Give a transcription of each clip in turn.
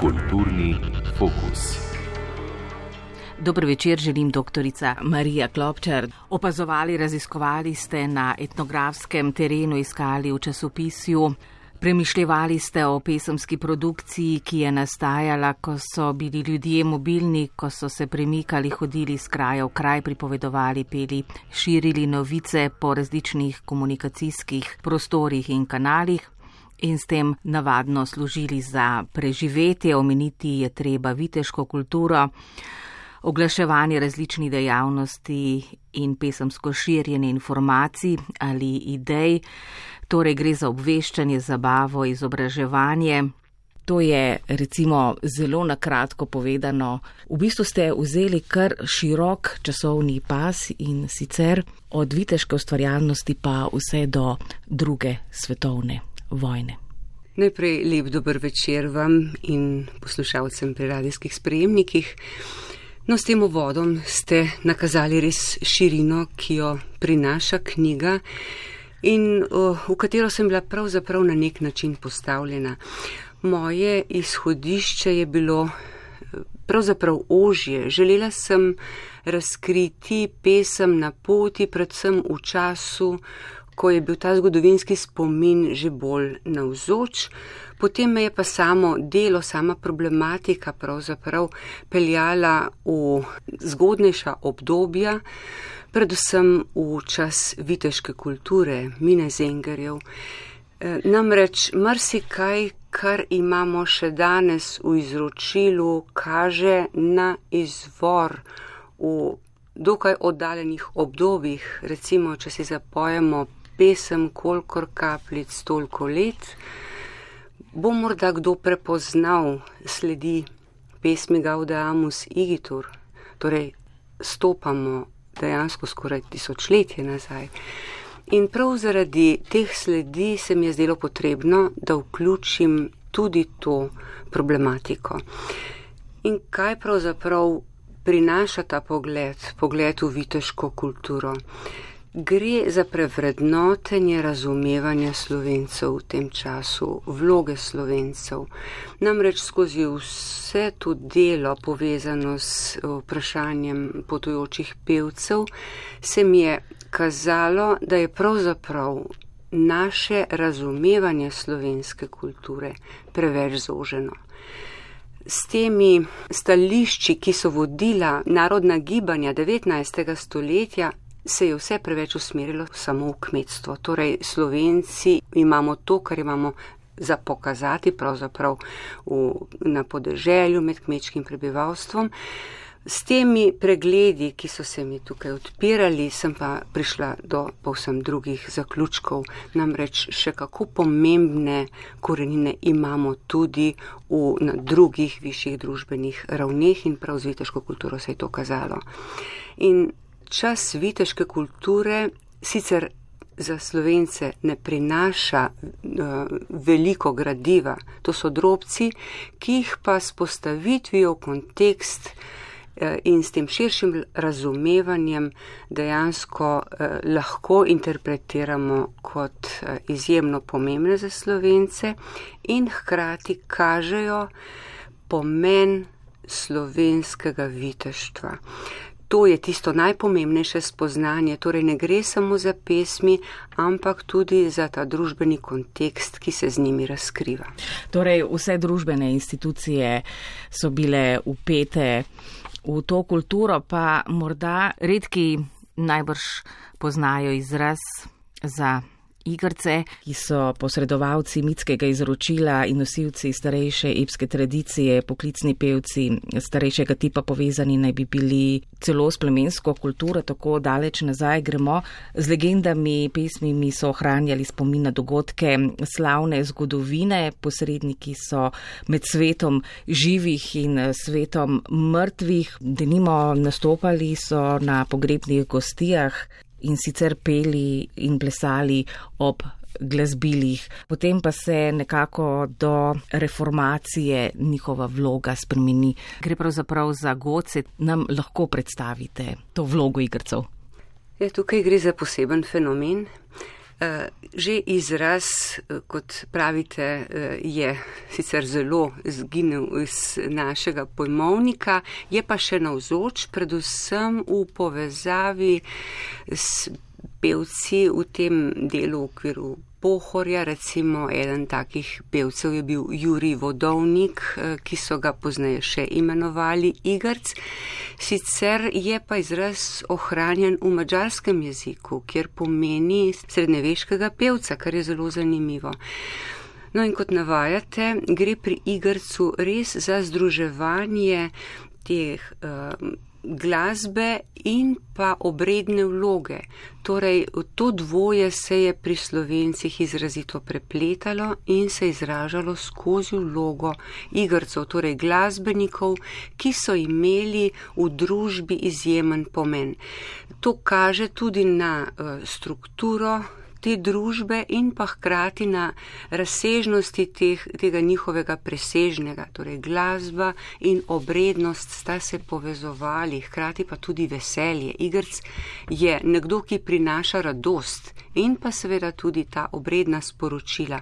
Kulturni fokus. Dobro večer, želim doktorica Marija Klopčar. Opazovali, raziskovali ste na etnografskem terenu, iskali v časopisju. Premišljevali ste o pesemski produkciji, ki je nastajala, ko so bili ljudje mobilni, ko so se premikali, hodili z kraja v kraj, pripovedovali, peli, širili novice po različnih komunikacijskih prostorih in kanalih in s tem navadno služili za preživetje. Omeniti je treba viteško kulturo oglaševanje različnih dejavnosti in pesemsko širjenje informacij ali idej, torej gre za obveščanje, zabavo, izobraževanje. To je recimo zelo na kratko povedano. V bistvu ste vzeli kar širok časovni pas in sicer od viteške ustvarjalnosti pa vse do druge svetovne vojne. Najprej lep dober večer vam in poslušalcem pri radijskih sprejemnikih. No, s tem uvodom ste nakazali res širino, ki jo prinaša knjiga in v katero sem bila pravzaprav na nek način postavljena. Moje izhodišče je bilo pravzaprav ožje. Želela sem razkriti pesem na poti, predvsem v času, ko je bil ta zgodovinski spomin že bolj navzoč. Potem me je pa samo delo, sama problematika pravzaprav peljala v zgodnejša obdobja, predvsem v čas viteške kulture, mine zengerjev. E, namreč marsikaj, kar imamo še danes v izročilu, kaže na izvor v dokaj oddaljenih obdobjih, recimo, če si zapojemo pesem, kolikor kapljic, toliko let bo morda kdo prepoznal sledi pesmi Gaudamus Igitur, torej stopamo dejansko skoraj tisočletje nazaj. In prav zaradi teh sledi se mi je zdelo potrebno, da vključim tudi to problematiko. In kaj pravzaprav prinaša ta pogled, pogled v viteško kulturo? Gre za prevrednotenje razumevanja slovencev v tem času, vloge slovencev. Namreč skozi vse to delo povezano s vprašanjem potujočih pevcev se mi je kazalo, da je pravzaprav naše razumevanje slovenske kulture preveč zoženo. S temi stališči, ki so vodila narodna gibanja 19. stoletja, se je vse preveč usmerilo samo v kmetstvo. Torej, slovenci imamo to, kar imamo za pokazati pravzaprav v, na podeželju med kmečkim prebivalstvom. S temi pregledi, ki so se mi tukaj odpirali, sem pa prišla do povsem drugih zaključkov, namreč še kako pomembne korenine imamo tudi v, na drugih višjih družbenih ravneh in prav z viteško kulturo se je to kazalo. In čas viteške kulture sicer za slovence ne prinaša uh, veliko gradiva, to so drobci, ki jih pa s postavitvijo v kontekst uh, in s tem širšim razumevanjem dejansko uh, lahko interpretiramo kot uh, izjemno pomembne za slovence in hkrati kažejo pomen slovenskega viteštva. To je tisto najpomembnejše spoznanje, torej ne gre samo za pesmi, ampak tudi za ta družbeni kontekst, ki se z njimi razkriva. Torej, vse družbene institucije so bile upete v to kulturo, pa morda redki najbrž poznajo izraz za igrce, ki so posredovalci mitskega izročila in nosilci starejše epske tradicije, poklicni pevci starejšega tipa povezani naj bi bili celo s plemensko kulturo, tako daleč nazaj gremo. Z legendami, pesmimi so ohranjali spomin na dogodke slavne zgodovine, posredniki so med svetom živih in svetom mrtvih, denimo nastopali so na pogrebnih gostijah in sicer peli in plesali ob glasbilih. Potem pa se nekako do reformacije njihova vloga spremeni. Gre pravzaprav za goce, nam lahko predstavite to vlogo igrcev. Ja, tukaj gre za poseben fenomen. Eh, že izraz, eh, kot pravite, eh, je sicer zelo zginil iz našega pojmovnika, je pa še navzoč, predvsem v povezavi s pevci v tem delu v okviru Pohorja, recimo eden takih pevcev je bil Juri Vodovnik, eh, ki so ga pozneje še imenovali Igrc. Sicer je pa izraz ohranjen v mačarskem jeziku, kjer pomeni srednjeveškega pevca, kar je zelo zanimivo. No in kot navajate, gre pri igrcu res za združevanje teh uh, glasbe in pa obredne vloge. Torej, to dvoje se je pri slovencih izrazito prepletalo in se izražalo skozi vlogo igrcev, torej glasbenikov, ki so imeli v družbi izjemen pomen. To kaže tudi na uh, strukturo te družbe in pa hkrati na razsežnosti teh, tega njihovega presežnega, torej glasba in obrednost sta se povezovali, hkrati pa tudi veselje. Igrc je nekdo, ki prinaša radost in pa seveda tudi ta obredna sporočila.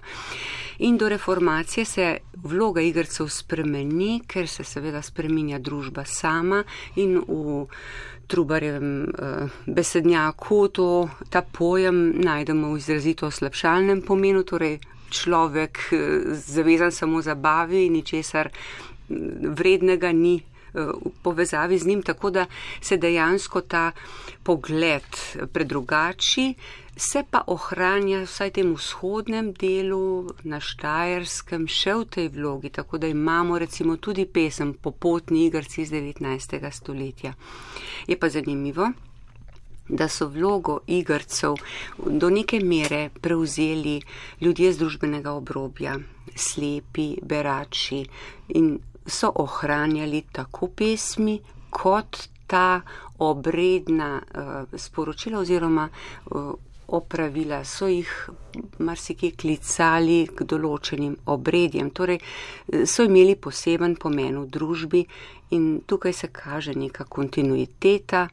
In do reformacije se vloga igrcev spremeni, ker se seveda spreminja družba sama in v Trubarjevem uh, besednjaku to, ta pojem najdemo v izrazito slabšalnem pomenu, torej človek uh, zavezan samo zabavi, ničesar vrednega ni uh, v povezavi z njim, tako da se dejansko ta pogled predrugači se pa ohranja vsaj tem vzhodnem delu na Štajerskem še v tej vlogi, tako da imamo recimo tudi pesem Popotni igrci iz 19. stoletja. Je pa zanimivo, da so vlogo igrcev do neke mere prevzeli ljudje z družbenega obrobja, slepi, berači in so ohranjali tako pesmi kot ta obredna uh, sporočila oziroma uh, opravila, so jih marsikje klicali k določenim obredjem, torej so imeli poseben pomen v družbi in tukaj se kaže neka kontinuiteta,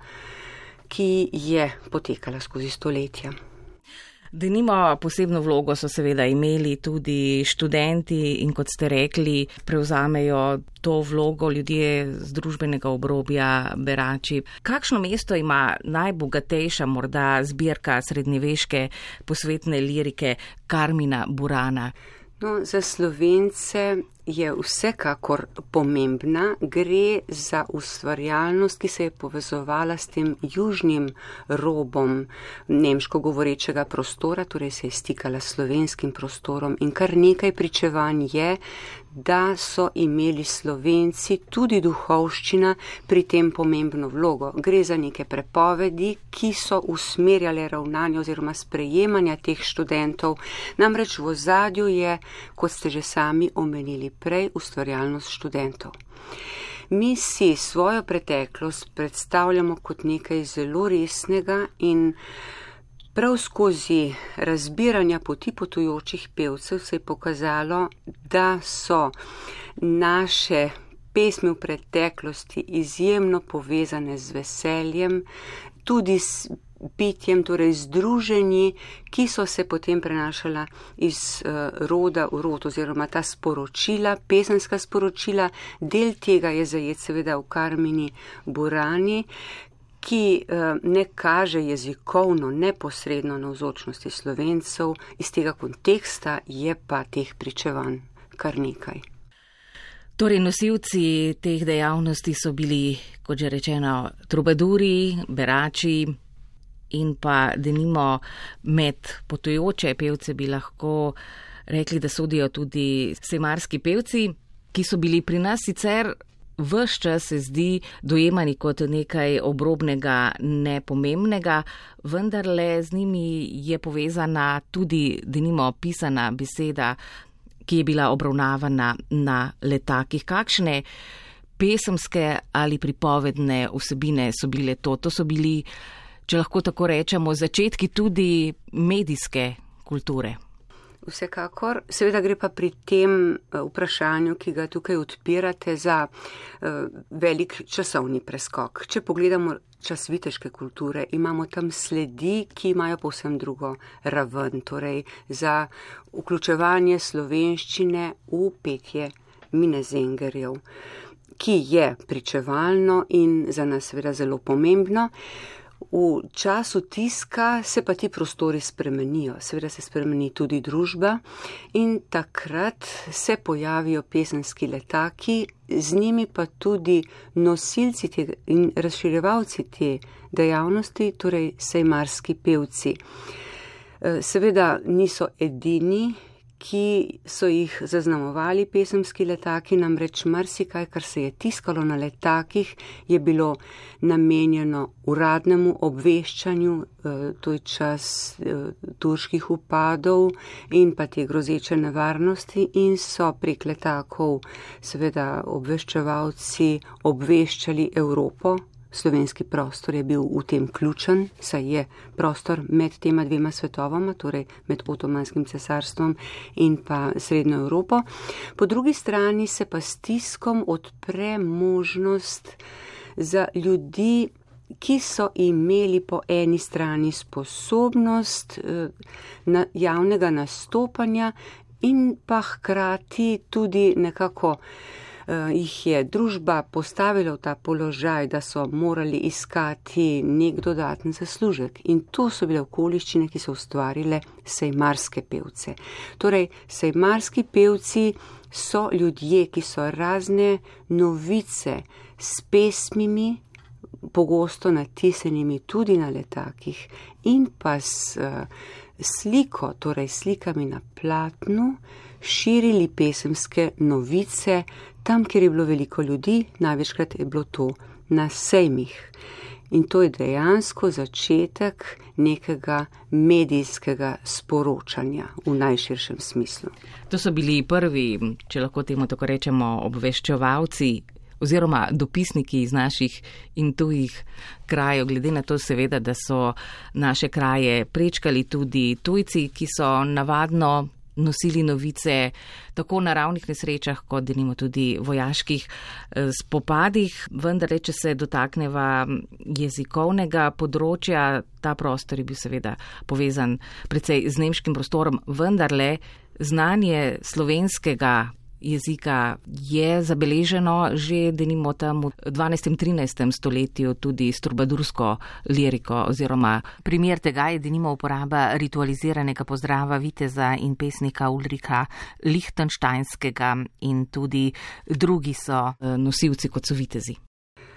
ki je potekala skozi stoletja. Da nima posebno vlogo so seveda imeli tudi študenti in kot ste rekli, prevzamejo to vlogo ljudje z družbenega obrobja, berači. Kakšno mesto ima najbogatejša morda zbirka srednjeveške posvetne lirike Karmina Burana? No, za slovence je vsekakor pomembna, gre za ustvarjalnost, ki se je povezovala s tem južnim robom nemško govorečega prostora, torej se je stikala s slovenskim prostorom in kar nekaj pričevanj je, da so imeli slovenci tudi duhovščina pri tem pomembno vlogo. Gre za neke prepovedi, ki so usmerjale ravnanje oziroma sprejemanja teh študentov, namreč v zadju je, kot ste že sami omenili, prej ustvarjalnost študentov. Mi si svojo preteklost predstavljamo kot nekaj zelo resnega in prav skozi razbiranja poti potujočih pevcev se je pokazalo, da so naše pesmi v preteklosti izjemno povezane z veseljem, tudi s bitjem, torej združenji, ki so se potem prenašala iz uh, roda v rod oziroma ta sporočila, pesenska sporočila. Del tega je zajet seveda v Karmini Burani, ki uh, ne kaže jezikovno neposredno na vzočnosti slovencev, iz tega konteksta je pa teh pričevanj kar nekaj. Torej, nosilci teh dejavnosti so bili, kot že rečeno, trubaduri, berači, in pa denimo med potujoče pevce bi lahko rekli, da sodijo tudi semarski pevci, ki so bili pri nas sicer vse čas se zdi dojemani kot nekaj obrobnega, nepomembnega, vendar le z njimi je povezana tudi denimo pisana beseda, ki je bila obravnavana na letakih. Kakšne pesemske ali pripovedne vsebine so bile to? To so bili če lahko tako rečemo, začetki tudi medijske kulture. vsekakor. Seveda gre pa pri tem eh, vprašanju, ki ga tukaj odpirate, za uh, velik časovni preskok. Če pogledamo čas viteške kulture, imamo tam sledi, ki imajo povsem drugo raven, torej za vključevanje slovenščine v petje minezengerjev, ki je pričevalno in za nas seveda zelo pomembno. V času tiska se pa ti prostori spremenijo, seveda se spremeni tudi družba in takrat se pojavijo pesenski letaki, z njimi pa tudi nosilci te in razširjevalci te dejavnosti, torej sejmarski pevci. Eh, seveda niso edini, ki so jih zaznamovali pesemski letaki, namreč marsikaj, kar se je tiskalo na letakih, je bilo namenjeno uradnemu obveščanju, eh, to je čas eh, turških upadov in pa te grozeče nevarnosti in so prek letakov seveda obveščevalci obveščali Evropo, slovenski prostor je bil v tem ključen, saj je prostor med tema dvema svetovama, torej med Otomanskim cesarstvom in pa Srednjo Evropo. Po drugi strani se pa s tiskom odpre možnost za ljudi, ki so imeli po eni strani sposobnost eh, javnega nastopanja in pa hkrati tudi nekako jih je družba postavila v ta položaj, da so morali iskati nek dodaten zaslužek. In to so bile okoliščine, ki so ustvarile sejmarske pevce. Torej, sejmarski pevci so ljudje, ki so razne novice s pesmimi, pogosto natisenimi tudi na letakih in pa s uh, sliko, torej slikami na platnu, širili pesemske novice, tam, kjer je bilo veliko ljudi, največkrat je bilo to na sejmih. In to je dejansko začetek nekega medijskega sporočanja v najširšem smislu. To so bili prvi, če lahko temu tako rečemo, obveščevalci oziroma dopisniki iz naših in tujih krajev, glede na to seveda, da so naše kraje prečkali tudi tujci, ki so navadno nosili novice tako na ravnih nesrečah, kot denimo tudi vojaških eh, spopadih. Vendar, če se dotakneva jezikovnega področja, ta prostor je bil seveda povezan predvsej z nemškim prostorom, vendarle znanje slovenskega jezika je zabeleženo že, denimo, tam v 12. in 13. stoletju tudi s turbadursko liriko oziroma primer tega je, denimo, uporaba ritualiziranega pozdrava viteza in pesnika Ulrika Lichtensteinskega in tudi drugi so eh, nosilci kot so vitezi.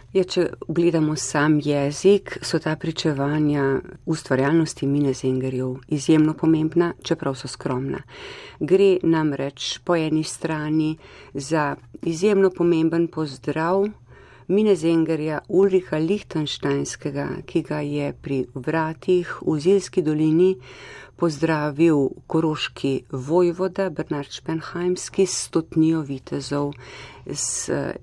Ja, če gledamo sam jezik, so ta pričevanja ustvarjalnosti mine zengerjev izjemno pomembna, čeprav so skromna. Gre namreč po eni strani za izjemno pomemben pozdrav mine zengerja Ulrika Lichtensteinskega, ki ga je pri vratih v Zilski dolini pozdravil koroški vojvoda Bernard Spenheimski s stotnijo vitezov s eh,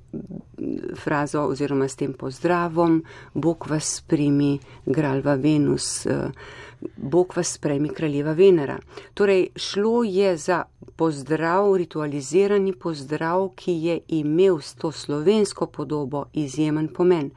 frazo oziroma s tem pozdravom Bog vas primi, gralva Venus, eh, Bog vas spremi, kraljeva Venera. Torej, šlo je za pozdrav, ritualizirani pozdrav, ki je imel s to slovensko podobo izjemen pomen.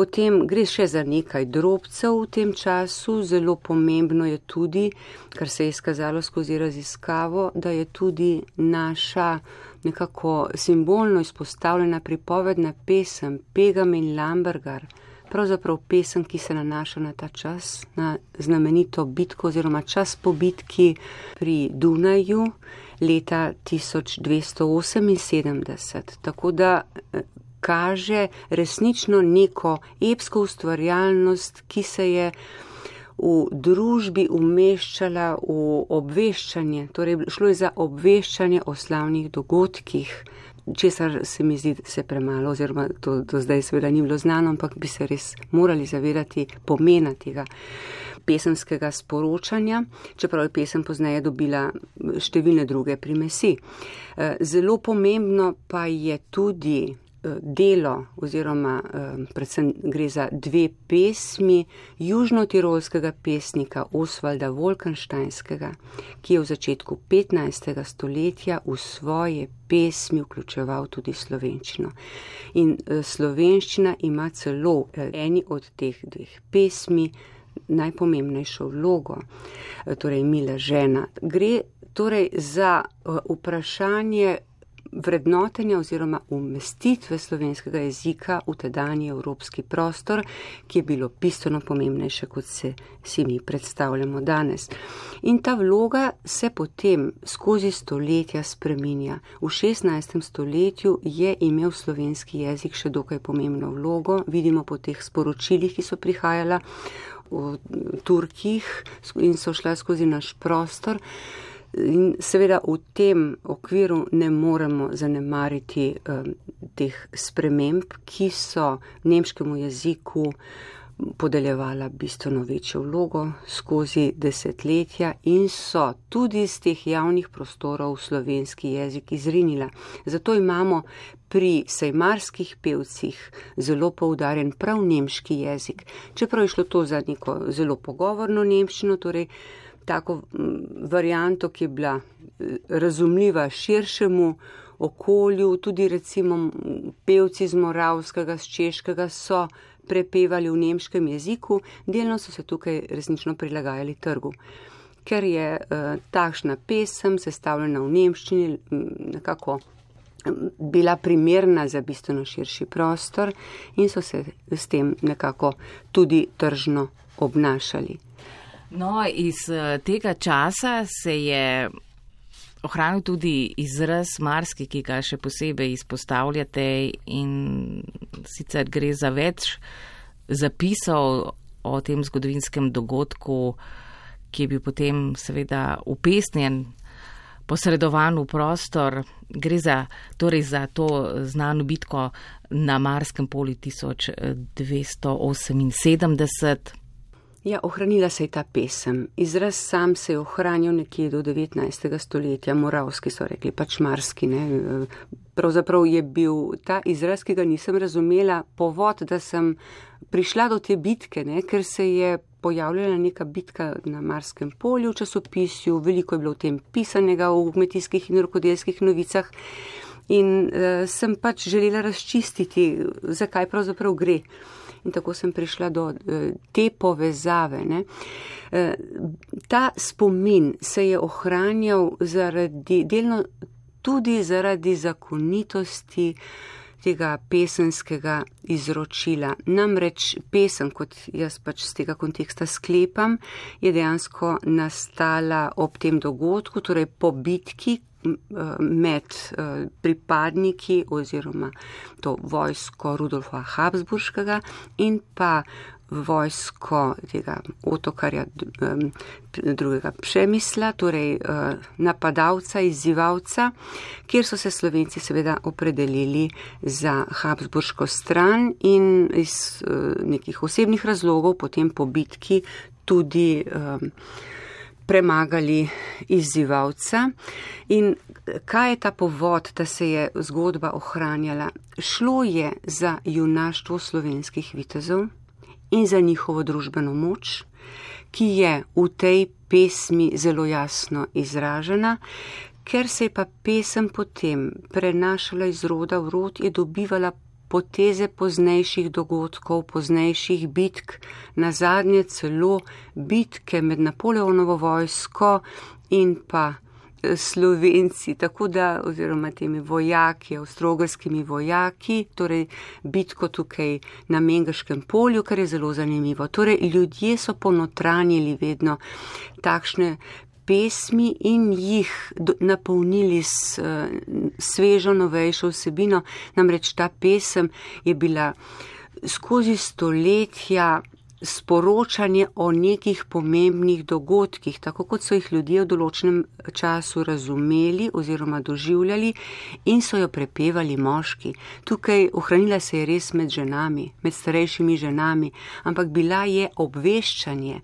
Potem gre še za nekaj drobcev v tem času. Zelo pomembno je tudi, kar se je izkazalo skozi raziskavo, da je tudi naša nekako simbolno izpostavljena pripovedna pesem Pegam in Lambergar, pravzaprav pesem, ki se nanaša na ta čas, na znamenito bitko oziroma čas po bitki pri Dunaju leta 1278. Tako da eh, kaže resnično neko epsko ustvarjalnost, ki se je v družbi umeščala v obveščanje, torej šlo je za obveščanje o slavnih dogodkih, česar se mi zdi se premalo, oziroma to do zdaj seveda ni bilo znano, ampak bi se res morali zavedati pomena tega pesemskega sporočanja, čeprav je pesem pozneje dobila številne druge primesi. Eh, zelo pomembno pa je tudi delo oziroma predvsem gre za dve pesmi južnotirolskega pesnika Osvalda Wolkensteinskega, ki je v začetku 15. stoletja v svoje pesmi vključeval tudi slovenščino. In slovenščina ima celo eni od teh dveh pesmi najpomembnejšo vlogo, torej mila žena. Gre torej za vprašanje vrednotenja oziroma umestitve slovenskega jezika v tedajni evropski prostor, ki je bilo bistveno pomembnejše, kot se si mi predstavljamo danes. In ta vloga se potem skozi stoletja spreminja. V 16. stoletju je imel slovenski jezik še dokaj pomembno vlogo, vidimo po teh sporočilih, ki so prihajala v Turkih in so šla skozi naš prostor. In seveda v tem okviru ne moremo zanemariti um, teh sprememb, ki so nemškemu jeziku podeljevala bistveno večjo vlogo skozi desetletja in so tudi iz teh javnih prostorov slovenski jezik izrinila. Zato imamo pri sejmarskih pevcih zelo poudarjen prav nemški jezik, čeprav je šlo to za neko zelo pogovorno nemščino, torej tako varianto, ki je bila eh, razumljiva širšemu okolju, tudi recimo pevci z Moravskega, z Češkega so prepevali v nemškem jeziku, delno so se tukaj resnično prilagajali trgu. Ker je uh, takšna pesem sestavljena v nemščini, nekako bila primerna za bistveno širši prostor in so se s tem nekako tudi tržno obnašali. No, iz eh, tega časa se je ohranil tudi izraz marski, ki ga še posebej izpostavljate in sicer gre za več zapisov o tem zgodovinskem dogodku, ki je bil potem seveda upesnjen, posredovan v prostor. Gre za, torej za to znano bitko na Marskem poli 1278. Ja, ohranila se je ta pesem. Izraz sam se je ohranil nekje do 19. stoletja, moravski so rekli, pač marski. Ne? Pravzaprav je bil ta izraz, ki ga nisem razumela, povod, da sem prišla do te bitke, ne? ker se je pojavljala neka bitka na Marskem polju v časopisju, veliko je bilo v tem pisanega v kmetijskih in rokodelskih novicah. In uh, sem pač želela razčistiti, zakaj pravzaprav gre in tako sem prišla do eh, te povezave. Ne. Eh, ta spomin se je ohranjal zaradi, delno tudi zaradi zakonitosti tega pesenskega izročila. Namreč pesem, kot jaz pač z tega konteksta sklepam, je dejansko nastala ob tem dogodku, torej po bitki, med eh, pripadniki oziroma to vojsko Rudolfa Habsburškega in pa vojsko tega otokarja drugega Přemisla, torej eh, napadalca, izzivalca, kjer so se Slovenci seveda opredelili za Habsburško stran in iz eh, nekih osebnih razlogov potem po bitki tudi premagali izzivalca. In kaj je ta povod, da se je zgodba ohranjala? Šlo je za junaštvo slovenskih vitezov in za njihovo družbeno moč, ki je v tej pesmi zelo jasno izražena. Ker se je pa pesem potem prenašala iz roda v rod, je dobivala poteze poznejših dogodkov, poznejših bitk, na zadnje celo bitke med Napoleonovo vojsko in pa eh, Slovenci, tako da, oziroma temi vojaki, avstrogarskimi vojaki, torej bitko tukaj na Mengaškem polju, kar je zelo zanimivo. Torej, ljudje so ponotranjili vedno takšne pesmi in jih napolnili s uh, svežo, novejšo vsebino. Namreč ta pesem je bila skozi stoletja sporočanje o nekih pomembnih dogodkih, tako kot so jih ljudje v določenem času razumeli oziroma doživljali in so jo prepevali moški. Tukaj ohranila se je res med ženami, med starejšimi ženami, ampak bila je obveščanje.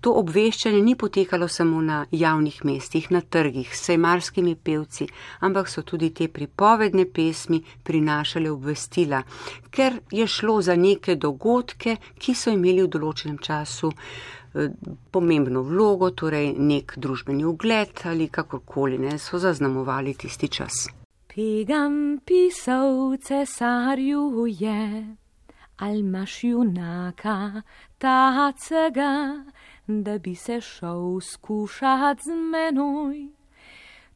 To obveščanje ni potekalo samo na javnih mestih, na trgih, s sejmarskimi pevci, ampak so tudi te pripovedne pesmi prinašale obvestila, ker je šlo za neke dogodke, ki so imeli v določenem času eh, pomembno vlogo, torej nek družbeni ugled ali kakorkoli ne so zaznamovali tisti čas. Pegam pisal cesarju je, al maš junaka tacega, da bi se šel skušat z menoj.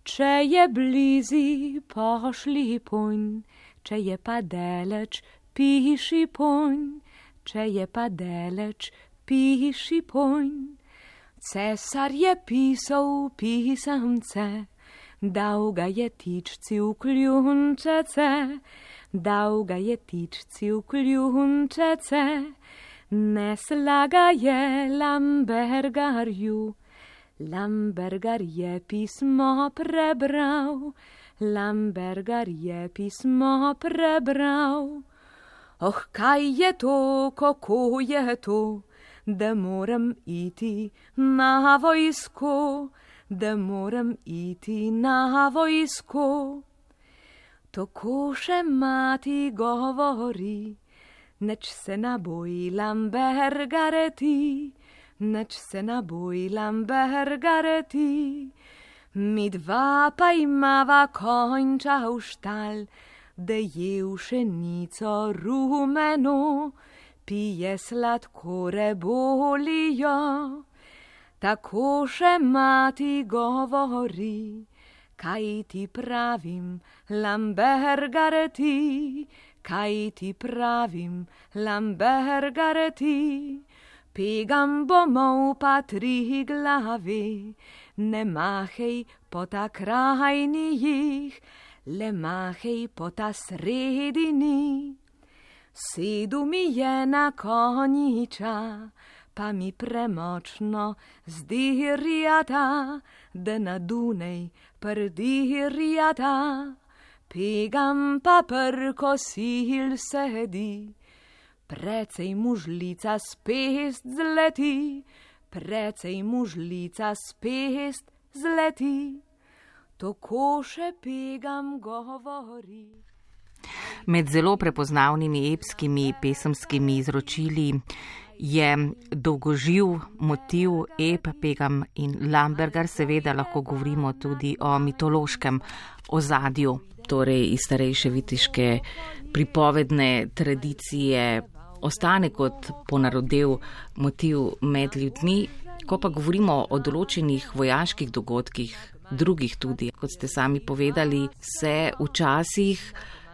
Če je blizi, pošli ponj, če je pa deleč, piši ponj, če je pa deleč, piši ponj. Cesar je pisal pisamce, dal ga je tičci v kljunčece, dal ga je tičci v kljunčece, nesla ga je Lambergarju. Lambergar je pismo prebral, Lambergar je pismo prebral. Oh, kaj je to, kako je to, da moram iti na vojsko, da moram iti na vojsko. Tako še mati govori, neč se naboj Lambergareti neč se nabojlam bergareti. Mi dva pa imava konča v štal, da je všenico rumeno, pije sladkore bolijo. Tako še mati govori, kaj ti pravim, lambergareti, kaj ti pravim, lambergareti. Pegam bomo pa tri glave, ne mahej po ta krajni jih, le mahej po ta sredini. Sedu mi je na konjiča, pa mi premočno zdirjata, da na Dunej prdirjata. Pegam pa prko sil sedi. Precej mužlica spest zleti, precej mužlica spest zleti, tako še pegam govori. Med zelo prepoznavnimi epskimi pesemskimi izročili je dolgoživ motiv ep Pegam in Lambergar, seveda lahko govorimo tudi o mitološkem ozadju, torej iz starejše vitiške pripovedne tradicije ostane kot ponarodev motiv med ljudmi, ko pa govorimo o določenih vojaških dogodkih, drugih tudi, kot ste sami povedali, se včasih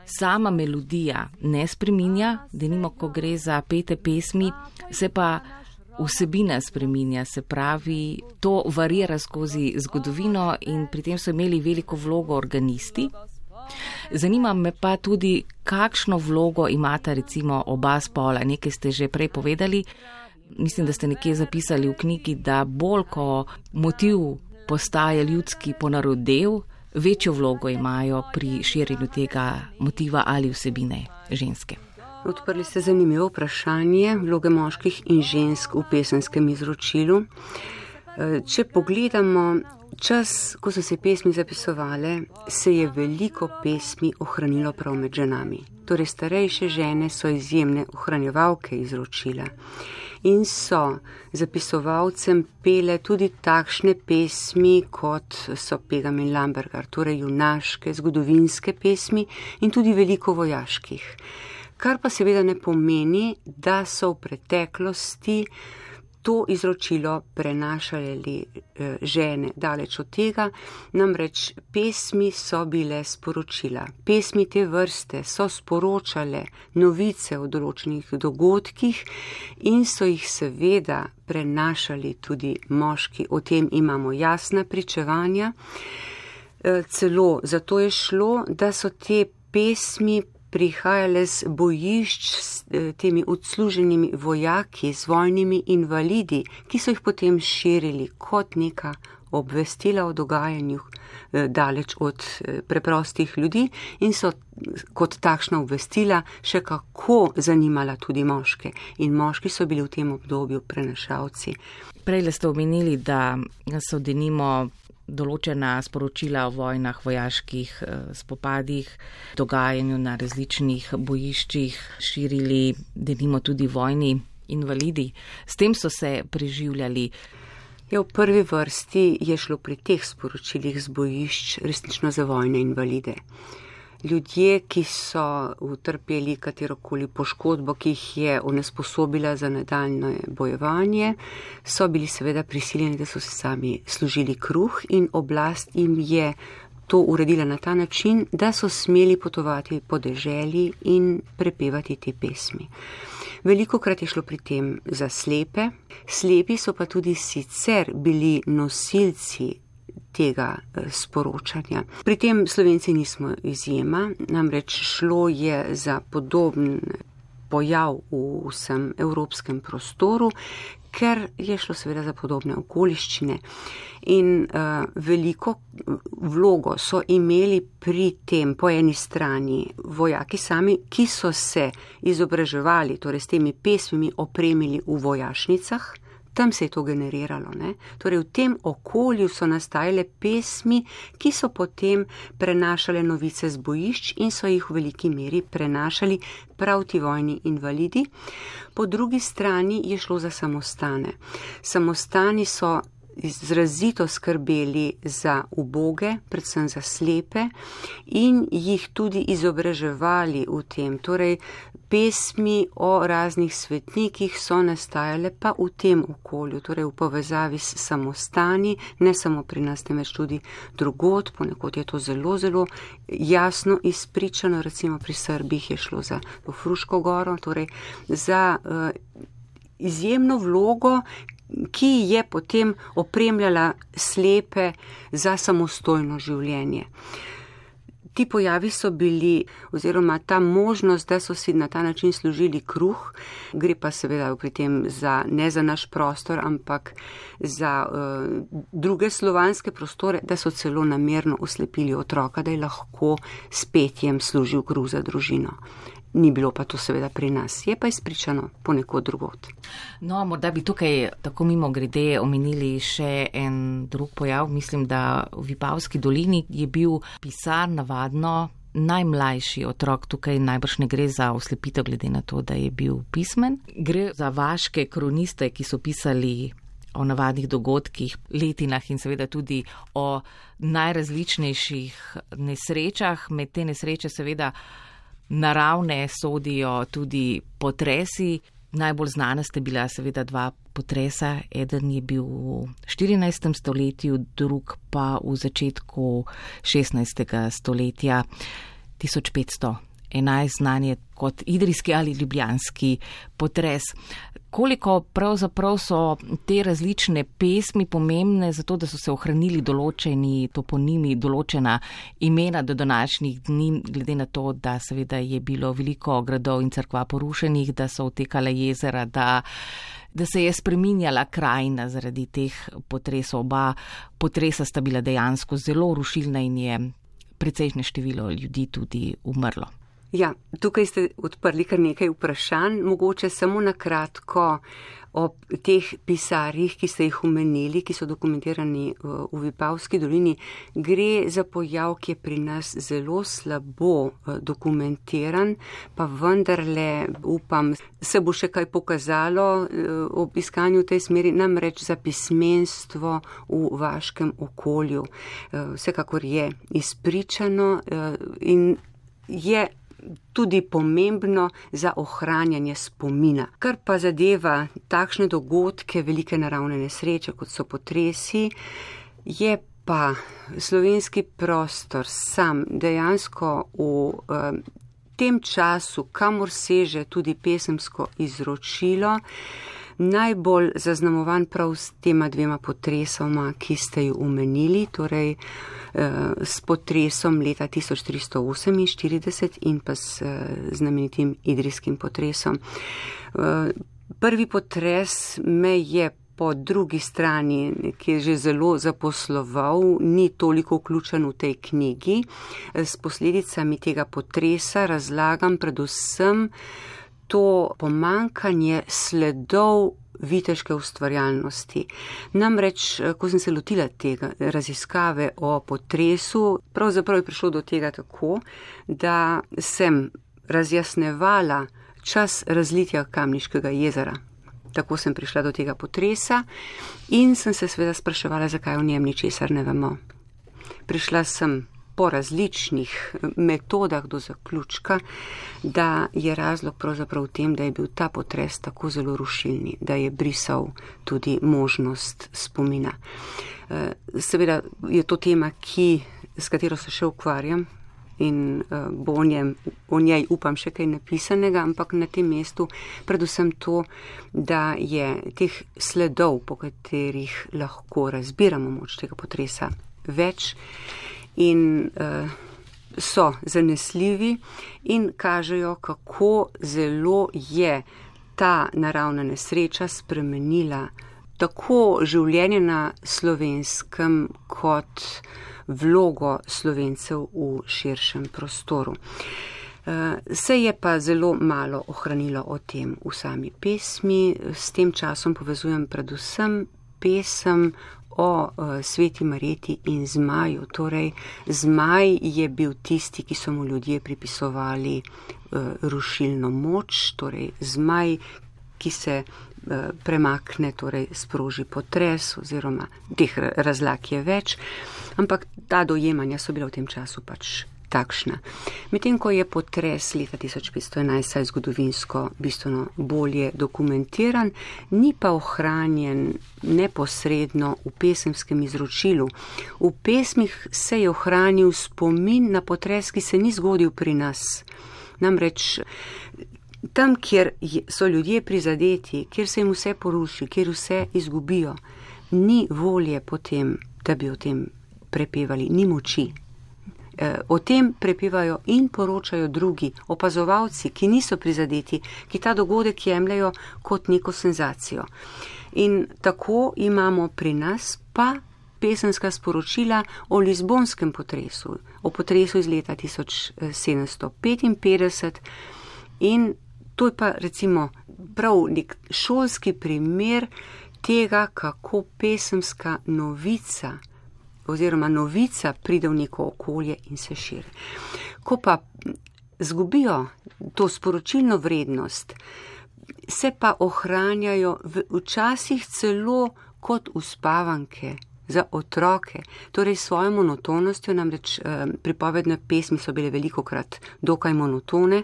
sama melodija ne spreminja, da nimo, ko gre za pete pesmi, se pa vsebina spreminja, se pravi, to varira skozi zgodovino in pri tem so imeli veliko vlogo organisti. Zanima me pa tudi, kakšno vlogo imata recimo oba spola. Nekaj ste že prej povedali. Mislim, da ste nekje zapisali v knjigi, da bolj ko motiv postaje ljudski ponarodev, večjo vlogo imajo pri širjenju tega motiva ali vsebine ženske. Odprli ste zanimivo vprašanje vloge moških in žensk v pesenskem izročilu. Če pogledamo čas, ko so se pesmi zapisovale, se je veliko pesmi ohranilo prav med ženami. Torej, starejše žene so izjemne ohranjevalke izročila in so zapisovalcem pele tudi takšne pesmi, kot so Pegam in Lambergar, torej junaške, zgodovinske pesmi in tudi veliko vojaških. Kar pa seveda ne pomeni, da so v preteklosti to izročilo prenašali eh, žene daleč od tega, namreč pesmi so bile sporočila. Pesmi te vrste so sporočale novice o določenih dogodkih in so jih seveda prenašali tudi moški. O tem imamo jasna pričevanja. Eh, celo zato je šlo, da so te pesmi prihajale z bojišč s eh, temi odsluženimi vojaki, z vojnimi invalidi, ki so jih potem širili kot neka obvestila o dogajanju eh, daleč od eh, preprostih ljudi in so kot takšna obvestila še kako zanimala tudi moške. In moški so bili v tem obdobju prenašalci. Prej ste omenili, da so denimo določena sporočila o vojnah, vojaških eh, spopadih, dogajanju na različnih bojiščih širili, denimo tudi vojni invalidi. S tem so se preživljali. Ja, v prvi vrsti je šlo pri teh sporočilih z bojišč resnično za vojne invalide. Ljudje, ki so utrpeli katerokoli poškodbo, ki jih je onesposobila za nadaljne bojevanje, so bili seveda prisiljeni, da so se sami služili kruh in oblast jim je to uredila na ta način, da so smeli potovati po deželi in prepevati te pesmi. Veliko krat je šlo pri tem za slepe, slepi so pa tudi sicer bili nosilci tega eh, sporočanja. Pri tem slovenci nismo izjema, namreč šlo je za podoben pojav v vsem evropskem prostoru, ker je šlo seveda za podobne okoliščine. In uh, veliko vlogo so imeli pri tem po eni strani vojaki sami, ki so se izobraževali, torej s temi pesmimi opremili v vojašnicah, tam se je to generiralo. Ne? Torej, v tem okolju so nastajale pesmi, ki so potem prenašale novice z bojišč in so jih v veliki meri prenašali prav ti vojni invalidi. Po drugi strani je šlo za samostane. Samostani so izrazito skrbeli za uboge, predvsem za slepe in jih tudi izobraževali v tem. Torej, pesmi o raznih svetnikih so nastajale pa v tem okolju, torej v povezavi s samostani, ne samo pri nas, temveč tudi drugot, ponekod je to zelo, zelo jasno izpričano, recimo pri Srbih je šlo za Fruško goro, torej za uh, izjemno vlogo, ki je potem opremljala slepe za samostojno življenje. Ti pojavi so bili, oziroma ta možnost, da so si na ta način služili kruh, gre pa seveda pri tem za, ne za naš prostor, ampak za uh, druge slovanske prostore, da so celo namerno oslepili otroka, da je lahko s petjem služil kruh za družino. Ni bilo pa to seveda pri nas, je pa izpričano ponekod drugot. No, morda bi tukaj tako mimo grede omenili še en drug pojav. Mislim, da v Vipavski dolini je bil pisar navadno najmlajši otrok. Tukaj najbrž ne gre za oslepitev, glede na to, da je bil pismen. Gre za vaške kroniste, ki so pisali o navadnih dogodkih, letinah in seveda tudi o najrazličnejših nesrečah. Med te nesreče seveda naravne sodijo tudi potresi. Najbolj znana sta bila seveda dva potresa. Eden je bil v 14. stoletju, drug pa v začetku 16. stoletja 1500. 11 znanje kot idrijski ali ljubljanski potres. Koliko pravzaprav so te različne pesmi pomembne za to, da so se ohranili določeni toponimi, določena imena do današnjih dni, glede na to, da seveda je bilo veliko gradov in crkva porušenih, da so otekale jezera, da, da se je spreminjala krajina zaradi teh potresov. Oba potresa sta bila dejansko zelo rušilna in je precejšnje število ljudi tudi umrlo. Ja, tukaj ste odprli kar nekaj vprašanj, mogoče samo na kratko o teh pisarjih, ki ste jih omenili, ki so dokumentirani v Vipavski dolini. Gre za pojav, ki je pri nas zelo slabo eh, dokumentiran, pa vendarle upam, se bo še kaj pokazalo eh, ob iskanju tej smeri, namreč za pismenstvo v vaškem okolju. Eh, vsekakor je izpričano in je tudi pomembno za ohranjanje spomina. Kar pa zadeva takšne dogodke, velike naravne nesreče, kot so potresi, je pa slovenski prostor sam dejansko v um, tem času, kamor seže tudi pesemsko izročilo, najbolj zaznamovan prav s tema dvema potresoma, ki ste ju omenili, torej eh, s potresom leta 1348 in pa s eh, znamenitim idrijskim potresom. Eh, prvi potres me je po drugi strani, ki je že zelo zaposloval, ni toliko vključen v tej knjigi. S posledicami tega potresa razlagam predvsem to pomankanje sledov viteške ustvarjalnosti. Namreč, ko sem se lotila tega raziskave o potresu, pravzaprav je prišlo do tega tako, da sem razjasnevala čas razlitja Kamniškega jezera. Tako sem prišla do tega potresa in sem se seveda spraševala, zakaj v njem ničesar ne vemo. Prišla sem po različnih metodah do zaključka, da je razlog pravzaprav v tem, da je bil ta potres tako zelo rušilni, da je brisal tudi možnost spomina. Eh, seveda je to tema, ki, s katero se še ukvarjam in uh, bo o, njem, o njej upam še kaj napisanega, ampak na tem mestu predvsem to, da je teh sledov, po katerih lahko razbiramo moč tega potresa, več in uh, so zanesljivi in kažejo, kako zelo je ta naravna nesreča spremenila tako življenje na slovenskem kot vlogo slovencev v širšem prostoru. Eh, se je pa zelo malo ohranilo o tem v sami pesmi, s tem časom povezujem predvsem pesem o uh, sveti Mareti in zmaju. Torej, zmaj je bil tisti, ki so mu ljudje pripisovali uh, rušilno moč, torej zmaj, ki se uh, premakne, torej sproži potres oziroma teh razlag je več. Ampak ta dojemanja so bila v tem času pač takšna. Medtem ko je potres leta 1511 saj zgodovinsko bistveno bolje dokumentiran, ni pa ohranjen neposredno v pesemskem izročilu. V pesmih se je ohranil spomin na potres, ki se ni zgodil pri nas. Namreč tam, kjer so ljudje prizadeti, kjer se jim vse poruši, kjer vse izgubijo, ni volje potem, da bi o tem prepevali, ni moči. E, o tem prepevajo in poročajo drugi opazovalci, ki niso prizadeti, ki ta dogodek jemljajo kot neko senzacijo. In tako imamo pri nas pa pesenska sporočila o Lizbonskem potresu, o potresu iz leta 1755 in to je pa recimo prav nek šolski primer tega, kako pesemska novica oziroma novica pride v neko okolje in se širi. Ko pa zgubijo to sporočilno vrednost, se pa ohranjajo včasih celo kot uspavanke za otroke, torej svojo monotonostjo, namreč eh, pripovedne pesmi so bile veliko krat dokaj monotone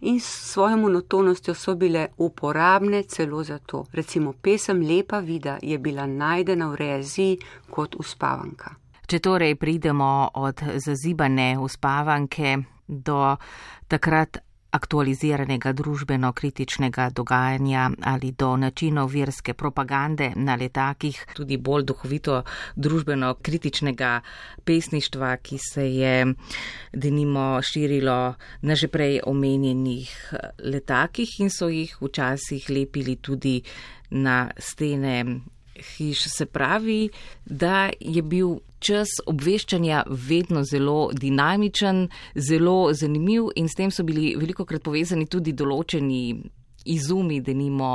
in s svojo monotonostjo so bile uporabne celo za to. Recimo pesem Lepa vida je bila najdena v rezi kot uspavanka. Če torej pridemo od zazibane uspavanke do takrat aktualiziranega družbeno-kritičnega dogajanja ali do načinov verske propagande na letakih, tudi bolj duhovito družbeno-kritičnega pesništva, ki se je denimo širilo na že prej omenjenih letakih in so jih včasih lepili tudi na stene hiš. Se pravi, da je bil čas obveščanja vedno zelo dinamičen, zelo zanimiv in s tem so bili veliko krat povezani tudi določeni izumi, da nimo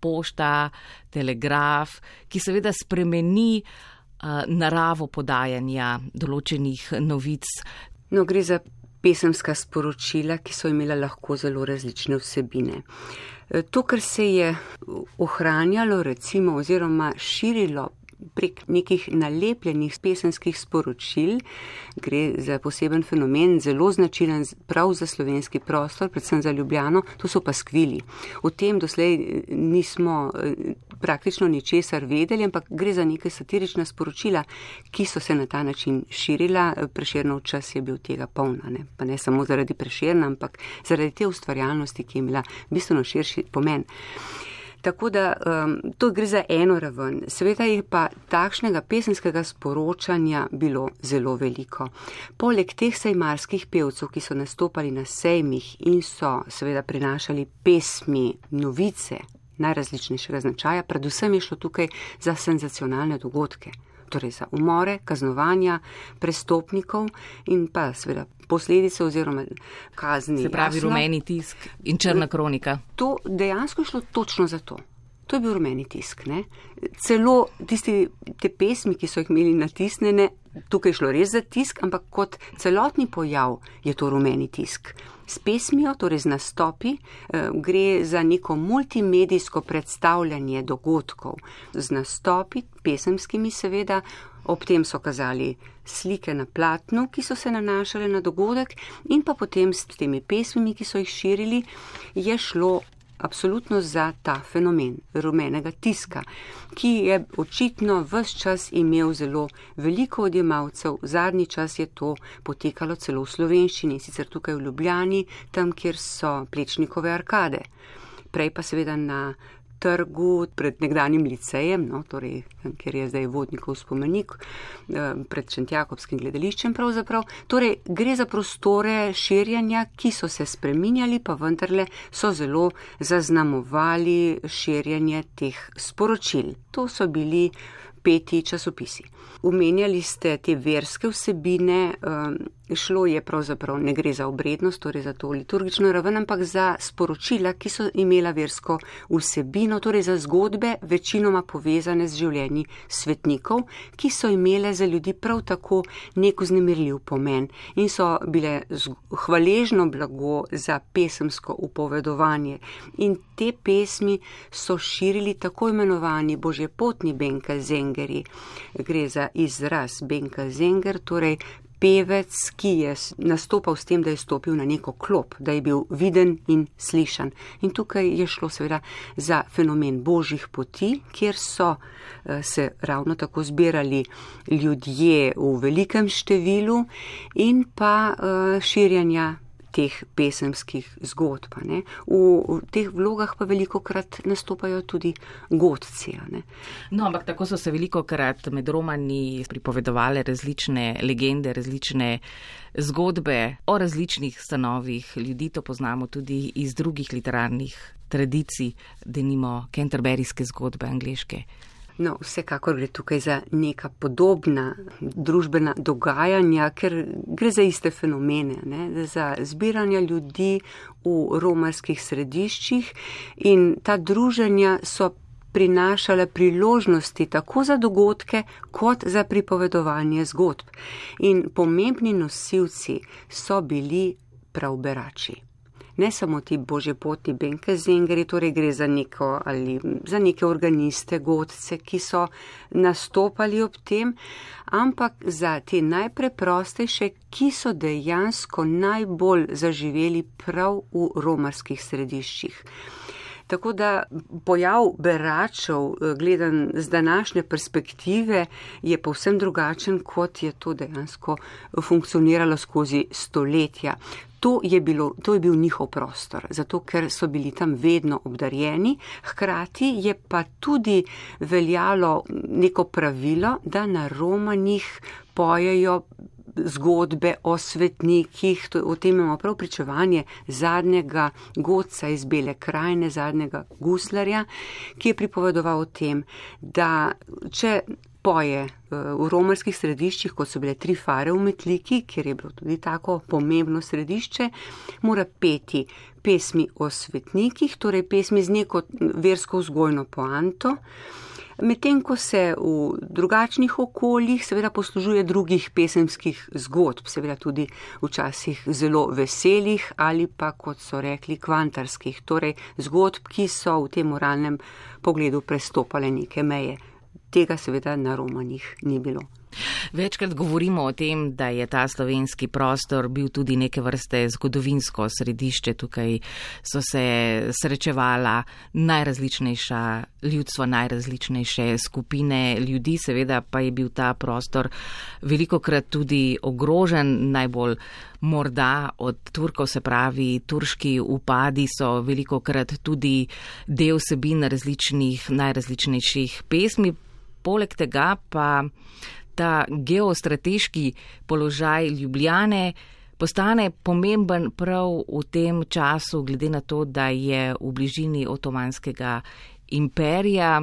pošta, telegraf, ki seveda spremeni uh, naravo podajanja določenih novic. No, gre za pesemska sporočila, ki so imela lahko zelo različne vsebine. To, kar se je ohranjalo, recimo, oziroma širilo prek nekih nalepljenih pesenskih sporočil. Gre za poseben fenomen, zelo značilen prav za slovenski prostor, predvsem za Ljubljano, to so pa skvili. O tem doslej eh, nismo eh, praktično ničesar vedeli, ampak gre za neke satirična sporočila, ki so se na ta način širila. Prešernov čas je bil tega polna, ne? pa ne samo zaradi prešerna, ampak zaradi te ustvarjalnosti, ki je imela bistveno širši pomen. Tako da um, to gre za eno raven. Seveda je pa takšnega pesenskega sporočanja bilo zelo veliko. Poleg teh sejmarskih pevcev, ki so nastopali na sejmih in so seveda prinašali pesmi, novice najrazličnejšega značaja, predvsem je šlo tukaj za senzacionalne dogodke. Torej za umore, kaznovanja prestopnikov in pa seveda posledice oziroma kazni. Se pravi jasno. rumeni tisk in črna kronika. To dejansko je šlo točno za to. To je bil rumeni tisk. Ne? Celo tisti, te pesmi, ki so jih imeli natisnjene, tukaj je šlo res za tisk, ampak kot celotni pojav je to rumeni tisk. S pesmijo, torej z nastopi, eh, gre za neko multimedijsko predstavljanje dogodkov. Z nastopi, pesemskimi seveda, ob tem so kazali slike na platnu, ki so se nanašale na dogodek in pa potem s temi pesmimi, ki so jih širili, je šlo absolutno za ta fenomen rumenega tiska, ki je očitno vse čas imel zelo veliko odjemalcev. Zadnji čas je to potekalo celo v slovenščini, sicer tukaj v Ljubljani, tam, kjer so plečnikove arkade. Prej pa seveda na trgu pred nekdanjim licejem, no, torej, kjer je zdaj vodnikov spomenik, eh, pred Šentjakobskim gledališčem. Torej, gre za prostore širjanja, ki so se spreminjali, pa vendarle so zelo zaznamovali širjanje teh sporočil. To so bili peti časopisi. Umenjali ste te verske vsebine, šlo je pravzaprav ne gre za obrednost, torej za to liturgično raven, ampak za sporočila, ki so imela versko vsebino, torej za zgodbe, večinoma povezane z življenji svetnikov, ki so imele za ljudi prav tako nek vznemirljiv pomen in so bile hvaležno blago za pesemsko upovedovanje. In te pesmi so širili tako imenovani božjepotni Benka Zengeri. Gre za izraz Benka Zenger, torej pevec, ki je nastopal s tem, da je stopil na neko klop, da je bil viden in slišan. In tukaj je šlo seveda za fenomen božjih poti, kjer so se ravno tako zbirali ljudje v velikem številu in pa širjanja teh pesemskih zgodb. Ne. V, teh vlogah pa veliko krat nastopajo tudi godci. No, ampak tako so se veliko krat med romani pripovedovali različne legende, različne zgodbe o različnih stanovih ljudi. To poznamo tudi iz drugih literarnih tradicij, denimo kenterberijske zgodbe angliške. No, vsekakor gre tukaj za neka podobna družbena dogajanja, ker gre za iste fenomene, ne? za zbiranja ljudi v romarskih središčih in ta druženja so prinašala priložnosti tako za dogodke, kot za pripovedovanje zgodb. In pomembni nosilci so bili prav berači ne samo ti božjepoti Benke Zengeri, torej gre za, neko, ali, za neke organiste, godce, ki so nastopali ob tem, ampak za te najpreprostejše, ki so dejansko najbolj zaživeli prav v romarskih središčih. Tako da pojav beračev, gledan z današnje perspektive, je povsem drugačen, kot je to dejansko funkcioniralo skozi stoletja. To je, bilo, to je bil njihov prostor, zato ker so bili tam vedno obdarjeni, hkrati je pa tudi veljalo neko pravilo, da na romanjih pojejo zgodbe o svetnikih, o tem imamo prav pričevanje zadnjega godca iz Bele krajine, zadnjega guslarja, ki je pripovedoval o tem, da če poje v romarskih središčih, kot so bile tri fare v Metliki, kjer je bilo tudi tako pomembno središče, mora peti pesmi o svetnikih, torej pesmi z neko versko vzgojno poanto. Medtem ko se v drugačnih okoljih seveda poslužuje drugih pesemskih zgodb, seveda tudi včasih zelo veselih ali pa, kot so rekli, kvantarskih, torej zgodb, ki so v tem moralnem pogledu prestopale neke meje. Tega seveda na romanih ni bilo. Večkrat govorimo o tem, da je ta slovenski prostor bil tudi neke vrste zgodovinsko središče. Tukaj so se srečevala najrazličnejša ljudstva, najrazličnejše skupine ljudi. Seveda pa je bil ta prostor veliko krat tudi ogrožen, najbolj morda od Turkov, se pravi, turški upadi so veliko krat tudi del sebin različnih, najrazličnejših pesmi. Poleg tega pa ta geostrateški položaj Ljubljane postane pomemben prav v tem času, glede na to, da je v bližini otomanskega imperija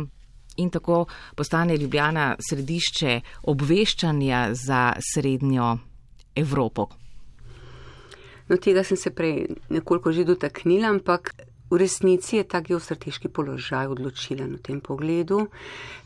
in tako postane Ljubljana središče obveščanja za srednjo Evropo. No, tega sem se prej nekoliko že dotaknila, ampak v resnici je ta geostrateški položaj odločilen v tem pogledu,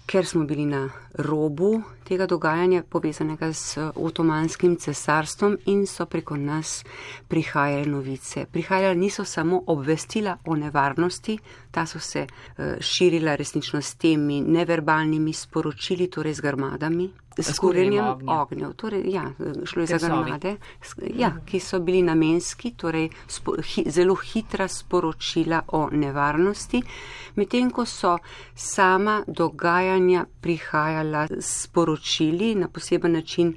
ker smo bili na robu tega dogajanja povezanega s otomanskim cesarstvom in so preko nas prihajale novice. Prihajale niso samo obvestila o nevarnosti, ta so se eh, širila resnično s temi neverbalnimi sporočili, torej z grmadami, s kurenjem ognjev. Torej, ja, šlo je za grmade, ja, ki so bili namenski, torej spo, hi, zelo hitra sporočila o nevarnosti, medtem ko so sama dogajanja prihajala s sporočili na poseben način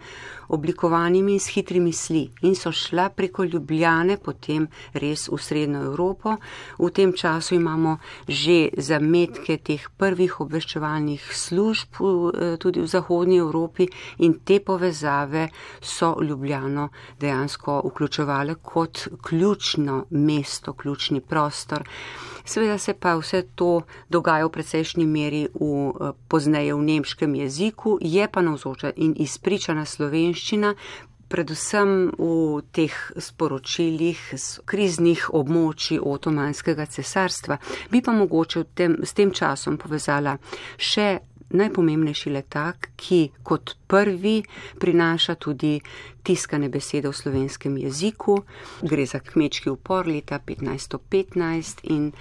oblikovanimi s hitrimi sli in so šla preko Ljubljane potem res v Srednjo Evropo. V tem času imamo že zametke teh prvih obveščevalnih služb eh, tudi v Zahodnji Evropi in te povezave so Ljubljano dejansko vključevale kot ključno mesto, ključni prostor. Seveda se pa vse to dogaja v precejšnji meri v, eh, pozneje v nemškem jeziku, je pa navzoča in izpričana slovenščina, predvsem v teh sporočilih z kriznih območij otomanskega cesarstva. Bi pa mogoče tem, s tem časom povezala še najpomembnejši letak, ki kot prvi prinaša tudi tiskane besede v slovenskem jeziku. Gre za kmečki upor leta 1515 in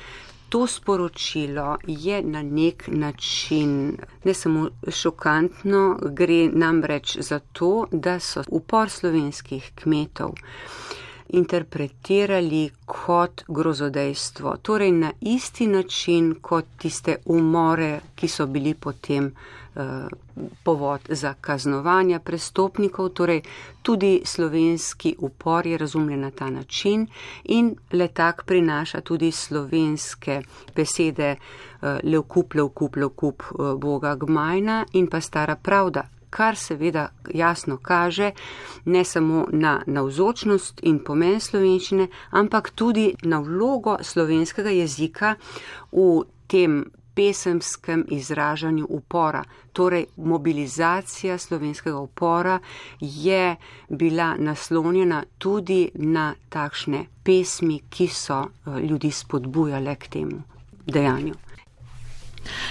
to sporočilo je na nek način ne samo šokantno, gre namreč za to, da so upor slovenskih kmetov interpretirali kot grozodejstvo, torej na isti način kot tiste umore, ki so bili potem eh, povod za kaznovanja prestopnikov, torej tudi slovenski upor je razumljen na ta način in letak prinaša tudi slovenske besede eh, levkup, levkup, levkup eh, Boga Gmajna in pa stara pravda, kar seveda jasno kaže ne samo na navzočnost in pomen slovenščine, ampak tudi na vlogo slovenskega jezika v tem pesemskem izražanju upora. Torej, mobilizacija slovenskega upora je bila naslonjena tudi na takšne pesmi, ki so eh, ljudi spodbujale k temu dejanju.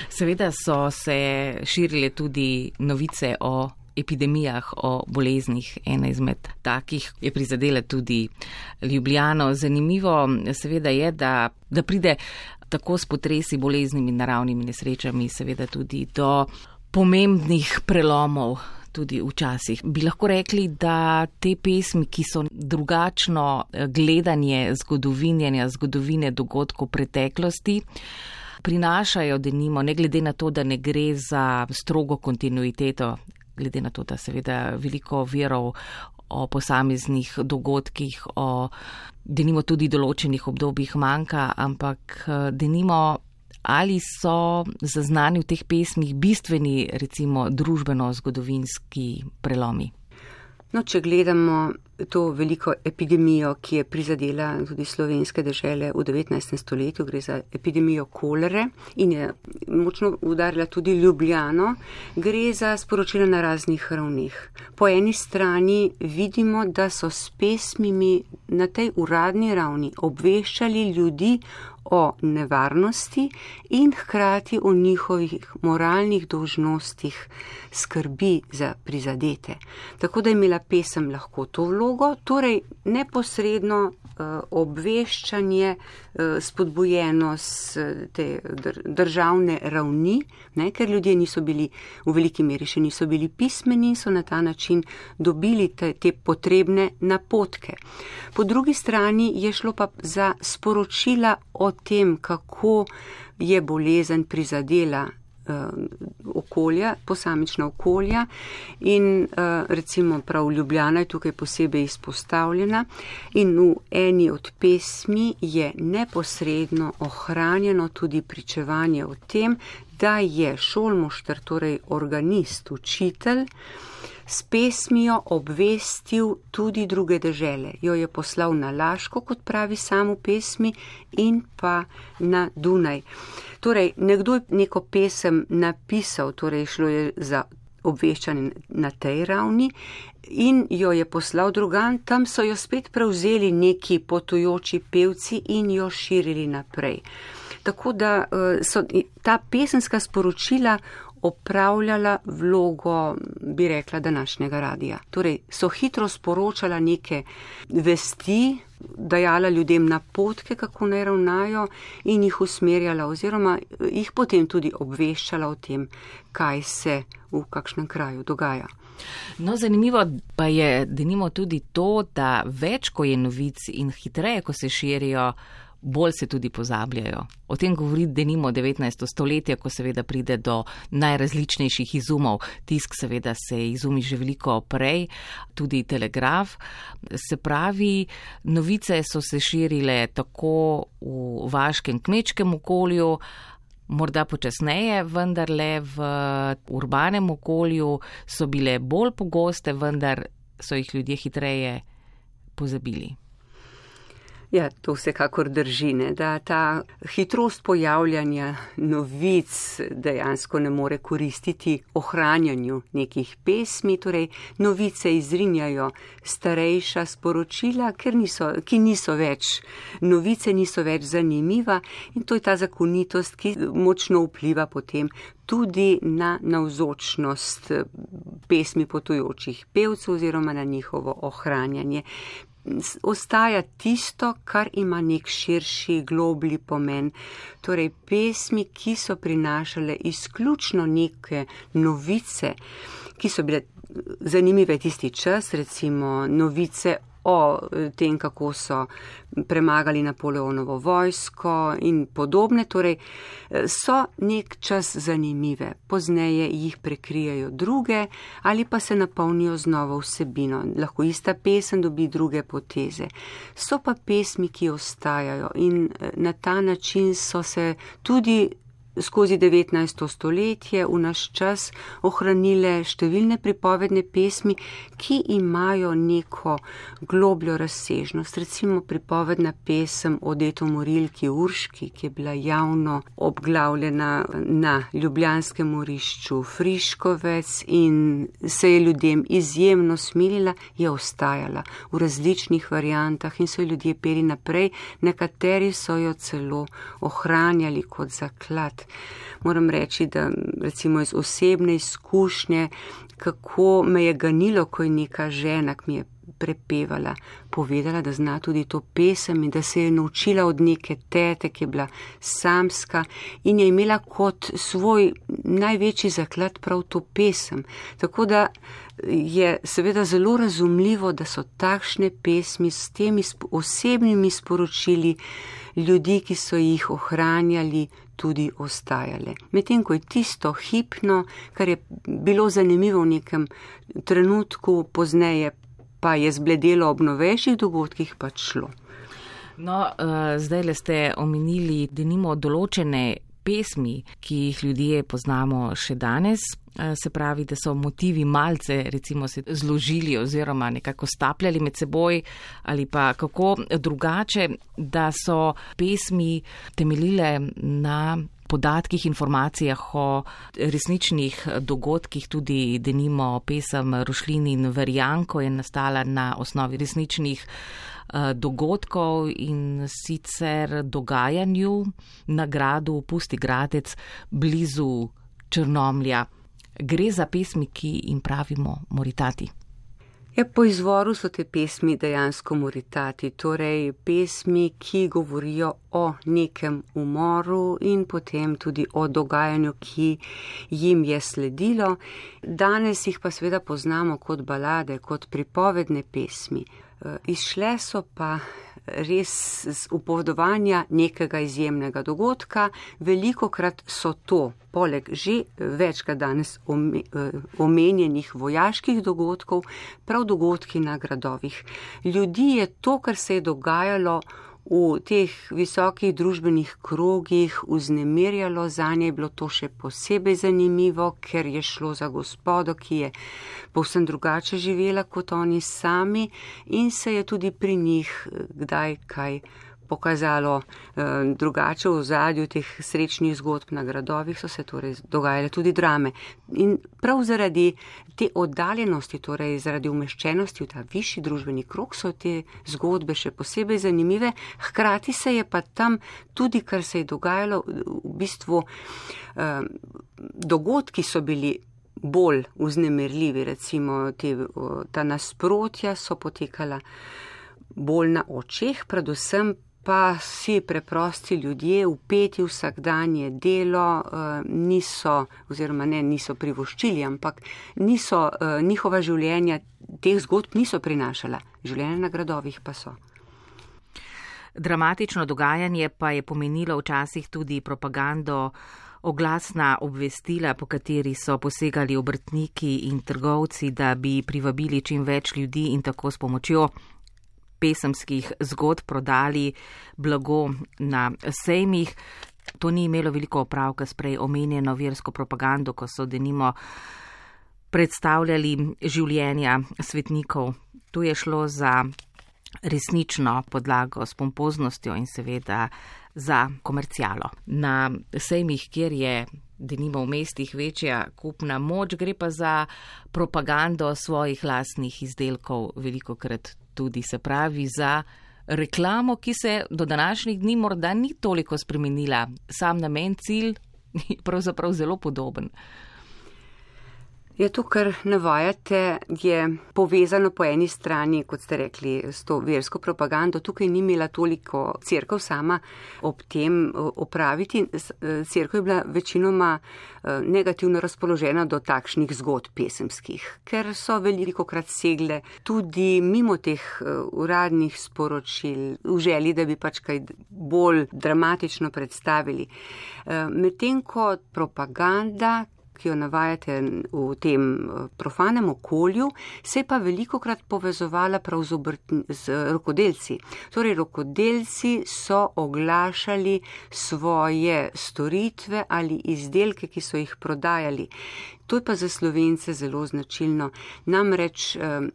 Seveda so se širile tudi novice o epidemijah, o boleznih. Ena izmed takih je prizadela tudi Ljubljano. Zanimivo seveda je, da, da pride tako s potresi, boleznimi, naravnimi nesrečami, seveda tudi do pomembnih prelomov. Tudi včasih bi lahko rekli, da te pesmi, ki so drugačno gledanje zgodovinjenja, zgodovine dogodkov preteklosti, prinašajo, da nimo, ne glede na to, da ne gre za strogo kontinuiteto, glede na to, da seveda veliko verov o posameznih dogodkih, o denimo tudi določenih obdobjih manjka, ampak denimo. Ali so zaznani v teh pesmih bistveni, recimo, družbeno-zgodovinski prelomi? No, če gledamo to veliko epidemijo, ki je prizadela tudi slovenske države v 19. stoletju, gre za epidemijo kolere in je močno udarila tudi Ljubljano, gre za sporočila na raznih ravnih. Po eni strani vidimo, da so s pesmimi na tej uradni ravni obveščali ljudi o nevarnosti in hkrati o njihovih moralnih dožnostih skrbi za prizadete. Tako da je imela pesem lahko to vlogo, torej neposredno Eh, obveščanje eh, spodbujeno z te državne ravni, ne, ker ljudje niso bili v veliki meri še niso bili pismeni in so na ta način dobili te, te potrebne napotke. Po drugi strani je šlo pa za sporočila o tem, kako je bolezen prizadela okolja, posamična okolja. In uh, recimo prav Ljubljana je tukaj posebej izpostavljena. In v eni od pesmi je neposredno ohranjeno tudi pričevanje o tem, da je šolmoštr, torej organist, učitelj, s pesmijo obvestil tudi druge države. Jo je poslal na Laško, kot pravi samo pesmi, in pa na Dunaj. Torej, nekdo je neko pesem napisal, torej šlo je za obveščanje na tej ravni in jo je poslal drugan, tam so jo spet prevzeli neki potujoči pevci in jo širili naprej. Tako da eh, so ta pesenska sporočila opravljala vlogo, bi rekla, današnjega radija. Torej, so hitro sporočala neke vesti, dajala ljudem napotke, kako naj ravnajo in jih usmerjala oziroma jih potem tudi obveščala o tem, kaj se v kakšnem kraju dogaja. No, zanimivo pa je, da nimo tudi to, da več, ko je novic in hitreje, ko se širijo, bolj se tudi pozabljajo. O tem govori denimo 19. stoletje, ko seveda pride do najrazličnejših izumov. Tisk seveda se izumi že veliko prej, tudi telegraf. Se pravi, novice so se širile tako v vaškem kmečkem okolju, morda počasneje, vendar le v urbanem okolju so bile bolj pogoste, vendar so jih ljudje hitreje pozabili. Ja, to vsekakor drži, ne, da ta hitrost pojavljanja novic dejansko ne more koristiti ohranjanju nekih pesmi, torej novice izrinjajo starejša sporočila, niso, ki niso več, novice niso več zanimiva in to je ta zakonitost, ki močno vpliva potem tudi na navzočnost pesmi potujočih pevcev oziroma na njihovo ohranjanje ostaja tisto, kar ima nek širši, globli pomen. Torej, pesmi, ki so prinašale izključno neke novice, ki so bile zanimive tisti čas, recimo novice o eh, tem, kako so premagali Napoleonovo vojsko in podobne. Torej, eh, so nek čas zanimive, pozneje jih prekrijajo druge ali pa se napolnijo z novo vsebino. Lahko ista pesem dobi druge poteze. So pa pesmi, ki ostajajo in eh, na ta način so se tudi skozi 19. stoletje v naš čas ohranile številne pripovedne pesmi, ki imajo neko globljo razsežnost. Recimo pripovedna pesem o deto morilki Urški, ki je bila javno obglavljena na Ljubljanskem morišču Friškovec in se je ljudem izjemno smilila, je ostajala v različnih variantah in so ljudje peli naprej, nekateri so jo celo ohranjali kot zaklad moram reči, da recimo iz osebne izkušnje, kako me je ganilo, ko je neka žena, ki mi je prepevala, povedala, da zna tudi to pesem in da se je naučila od neke tete, ki je bila samska in je imela kot svoj največji zaklad prav to pesem. Tako da je seveda zelo razumljivo, da so takšne pesmi s temi osebnimi sporočili ljudi, ki so jih ohranjali, tudi ostajale. Medtem ko je tisto hipno, kar je bilo zanimivo v nekem trenutku, pozneje pa je zbledelo ob novejših dogodkih, pač šlo. No, uh, zdaj le ste omenili, da nimo določene pesmi, ki jih ljudje poznamo še danes. Eh, se pravi, da so motivi malce recimo se zložili oziroma nekako stapljali med seboj ali pa kako drugače, da so pesmi temeljile na podatkih, informacijah o resničnih dogodkih, tudi denimo pesem Rušlin in Verjanko je nastala na osnovi resničnih eh, dogodkov in sicer dogajanju na gradu Pusti Gradec blizu Črnomlja. Gre za pesmi, ki jim pravimo moritati. Ja, po izvoru so te pesmi dejansko moritati, torej pesmi, ki govorijo o nekem umoru in potem tudi o dogajanju, ki jim je sledilo. Danes jih pa seveda poznamo kot balade, kot pripovedne pesmi. Eh, izšle so pa res z upovedovanja nekega izjemnega dogodka, veliko krat so to, poleg že večkrat danes eh, omenjenih vojaških dogodkov, prav dogodki na gradovih. Ljudi je to, kar se je dogajalo, v teh visokih družbenih krogih vznemirjalo, za nje je bilo to še posebej zanimivo, ker je šlo za gospodo, ki je povsem drugače živela kot oni sami in se je tudi pri njih kdaj kaj pokazalo eh, drugače v zadju teh srečnih zgodb na gradovih, so se torej dogajale tudi drame. In prav zaradi te oddaljenosti, torej zaradi umeščenosti v ta višji družbeni krok, so te zgodbe še posebej zanimive. Hkrati se je pa tam tudi, kar se je dogajalo, v bistvu eh, dogodki so bili. Bolj vznemirljivi, recimo te, ta nasprotja so potekala bolj na očeh, predvsem pa vsi preprosti ljudje, upeti vsakdanje delo, eh, niso, oziroma ne, niso privoščili, ampak niso, eh, njihova življenja teh zgodb niso prinašala, življenja na gradovih pa so. Dramatično dogajanje pa je pomenilo včasih tudi propagando, oglasna obvestila, po kateri so posegali obrtniki in trgovci, da bi privabili čim več ljudi in tako s pomočjo pesemskih zgodb prodali blago na sejmih. To ni imelo veliko opravka s prej omenjeno versko propagando, ko so denimo predstavljali življenja svetnikov. Tu je šlo za resnično podlago s pompoznostjo in seveda za komercijalo. Na sejmih, kjer je denimo v mestih večja kupna moč, gre pa za propagando svojih lastnih izdelkov, veliko krat tudi se pravi za reklamo, ki se do današnjih dni morda ni toliko spremenila. Sam namen, cilj je pravzaprav zelo podoben. Je to, kar navajate, je povezano po eni strani, kot ste rekli, s to versko propagando. Tukaj ni imela toliko crkv sama ob tem opraviti. Crkva je bila večinoma eh, negativno razpoložena do takšnih zgodb pesemskih, ker so veliko krat segle tudi mimo teh eh, uradnih sporočil v želi, da bi pač kaj bolj dramatično predstavili. Medtem ko propaganda, ki jo navajate v tem eh, profanem okolju, se je pa veliko krat povezovala prav z, obrtni, z rokodelci. Torej, rokodelci so oglašali svoje storitve ali izdelke, ki so jih prodajali. To je pa za slovence zelo značilno. Namreč eh,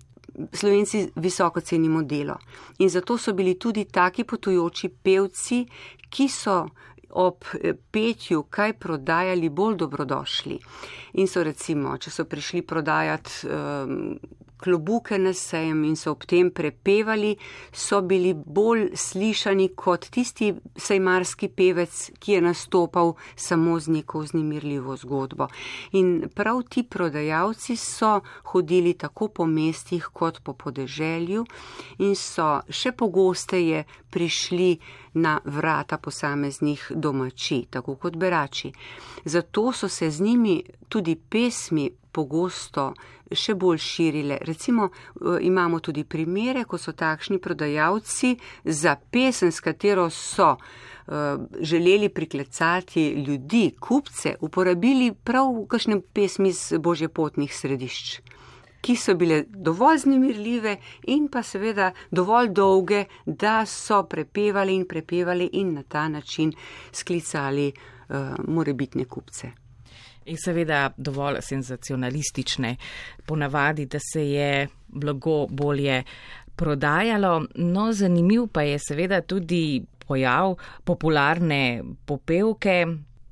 Slovenci visoko cenimo delo in zato so bili tudi taki potujoči pevci, ki so ob eh, petju kaj prodajali bolj dobrodošli. In so recimo, če so prišli prodajati um, klobuke na sejem in so ob tem prepevali, so bili bolj slišani kot tisti sejmarski pevec, ki je nastopal samo z neko vznemirljivo zgodbo. In prav ti prodajalci so hodili tako po mestih kot po podeželju in so še pogosteje prišli na vrata posameznih domači, tako kot berači. Zato so se z njimi tudi pesmi pogosto še bolj širile. Recimo eh, imamo tudi primere, ko so takšni prodajalci za pesem, s katero so eh, želeli priklecati ljudi, kupce, uporabili prav v kakšnem pesmi z božjepotnih središč ki so bile dovolj znemirljive in pa seveda dovolj dolge, da so prepevali in prepevali in na ta način sklicali uh, morebitne kupce. In seveda dovolj senzacionalistične, ponavadi, da se je blago bolje prodajalo. No, zanimiv pa je seveda tudi pojav popularne popevke.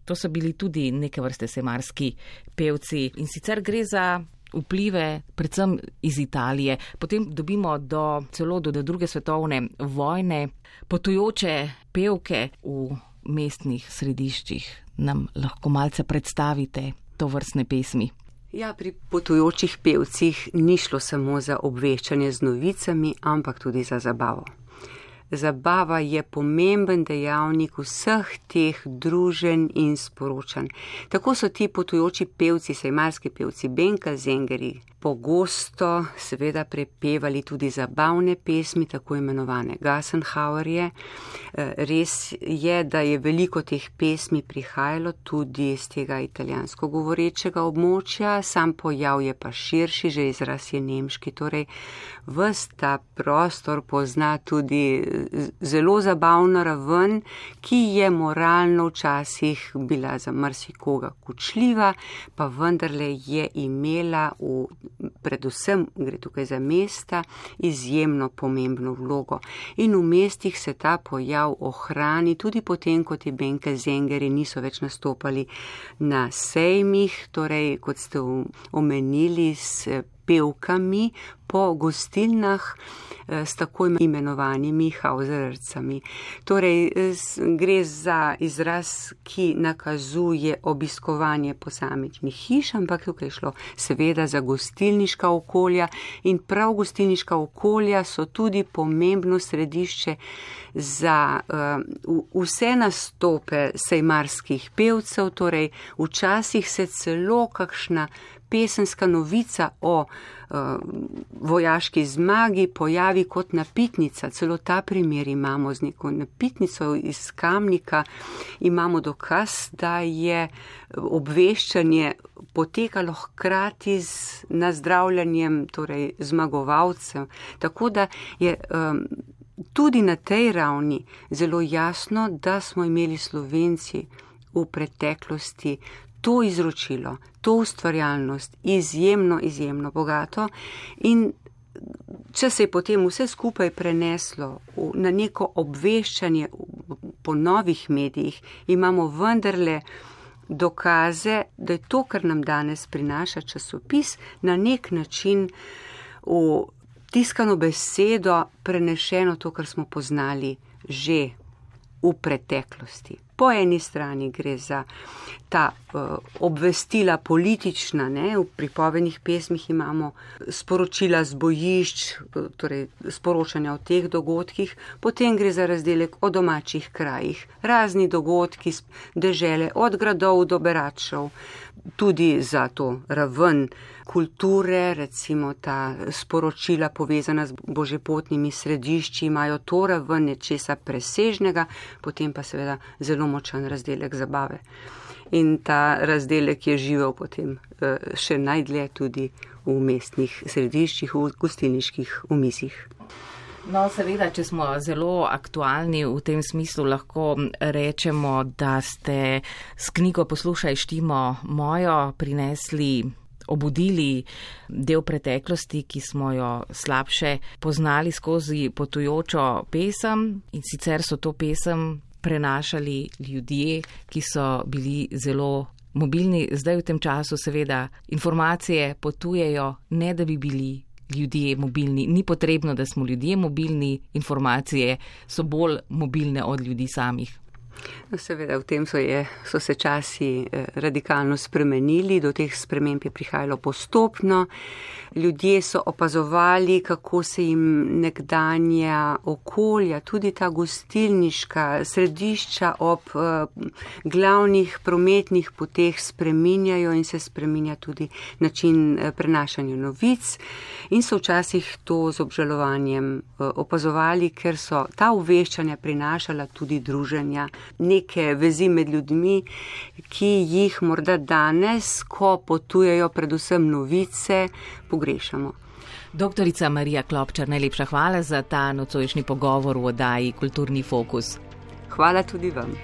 To so bili tudi neke vrste semarski pevci in sicer gre za vplive predvsem iz Italije. Potem dobimo do celo do druge svetovne vojne potujoče pevke v mestnih središčih. Nam lahko malce predstavite to vrstne pesmi. Ja, pri potujočih pevcih ni šlo samo za obveščanje z novicami, ampak tudi za zabavo zabava je pomemben dejavnik vseh teh družen in sporočanj. Tako so ti potujoči pevci, sejmarski pevci Benka Zengeri, pogosto seveda prepevali tudi zabavne pesmi, tako imenovane Gassenhauerje. Eh, res je, da je veliko teh pesmi prihajalo tudi iz tega italijansko govorečega območja, sam pojav je pa širši, že izraz je nemški, torej vsta prostor pozna tudi zelo zabavno raven, ki je moralno včasih bila za marsikoga kočljiva, pa vendarle je imela v, predvsem gre tukaj za mesta, izjemno pomembno vlogo. In v mestih se ta pojav ohrani tudi potem, ko ti Benke Zengeri niso več nastopali na sejmih, torej kot ste omenili s pevkami po gostilnah eh, s tako imenovanimi hauzercami. Torej, gre za izraz, ki nakazuje obiskovanje posamičnih hiš, ampak tukaj je šlo seveda za gostilniška okolja in prav gostilniška okolja so tudi pomembno središče za uh, vse nastope sejmarskih pevcev, torej včasih se celo kakšna pesenska novica o uh, vojaški zmagi pojavi kot napitnica. Celo ta primer imamo z neko napitnico iz kamnika. Imamo dokaz, da je obveščanje potekalo hkrati z nazdravljanjem torej zmagovalcev. Tako da je um, tudi na tej ravni zelo jasno, da smo imeli Slovenci v preteklosti to izročilo, to ustvarjalnost izjemno, izjemno bogato in če se je potem vse skupaj preneslo na neko obveščanje po novih medijih, imamo vendarle dokaze, da je to, kar nam danes prinaša časopis, na nek način v tiskano besedo prenešeno to, kar smo poznali že v preteklosti. Po eni strani gre za ta uh, obvestila politična, ne? v pripovednih pesmih imamo sporočila z bojišč, torej sporočanja o teh dogodkih, potem gre za razdelek o domačih krajih, razni dogodki, dežele od gradov do beračev, tudi za to raven kulture, recimo ta sporočila povezana z božepotnimi središči, imajo to raven nečesa presežnega, potem pa seveda zelo močan razdelek zabave. In ta razdelek je živel potem eh, še najdlje tudi v mestnih središčih, v gostilniških umisih. No, seveda, če smo zelo aktualni v tem smislu, lahko rečemo, da ste s knjigo Poslušaj štimo mojo prinesli, obudili del preteklosti, ki smo jo slabše poznali skozi potujočo pesem in sicer so to pesem prenašali ljudje, ki so bili zelo mobilni. Zdaj v tem času seveda informacije potujejo, ne da bi bili ljudje mobilni. Ni potrebno, da smo ljudje mobilni, informacije so bolj mobilne od ljudi samih. No, seveda, v tem so, je, so se časi eh, radikalno spremenili, do teh sprememb je prihajalo postopno. Ljudje so opazovali, kako se jim nekdanja okolja, tudi ta gostilniška središča ob uh, glavnih prometnih poteh spreminjajo in se spreminja tudi način uh, prenašanja novic. In so včasih to z obžalovanjem uh, opazovali, ker so ta uveščanja prinašala tudi druženja neke vezi med ljudmi, ki jih morda danes, ko potujejo predvsem novice, pogrešamo. Doktorica Marija Klopčar, najlepša hvala za ta nocojšnji pogovor v oddaji Kulturni fokus. Hvala tudi vam.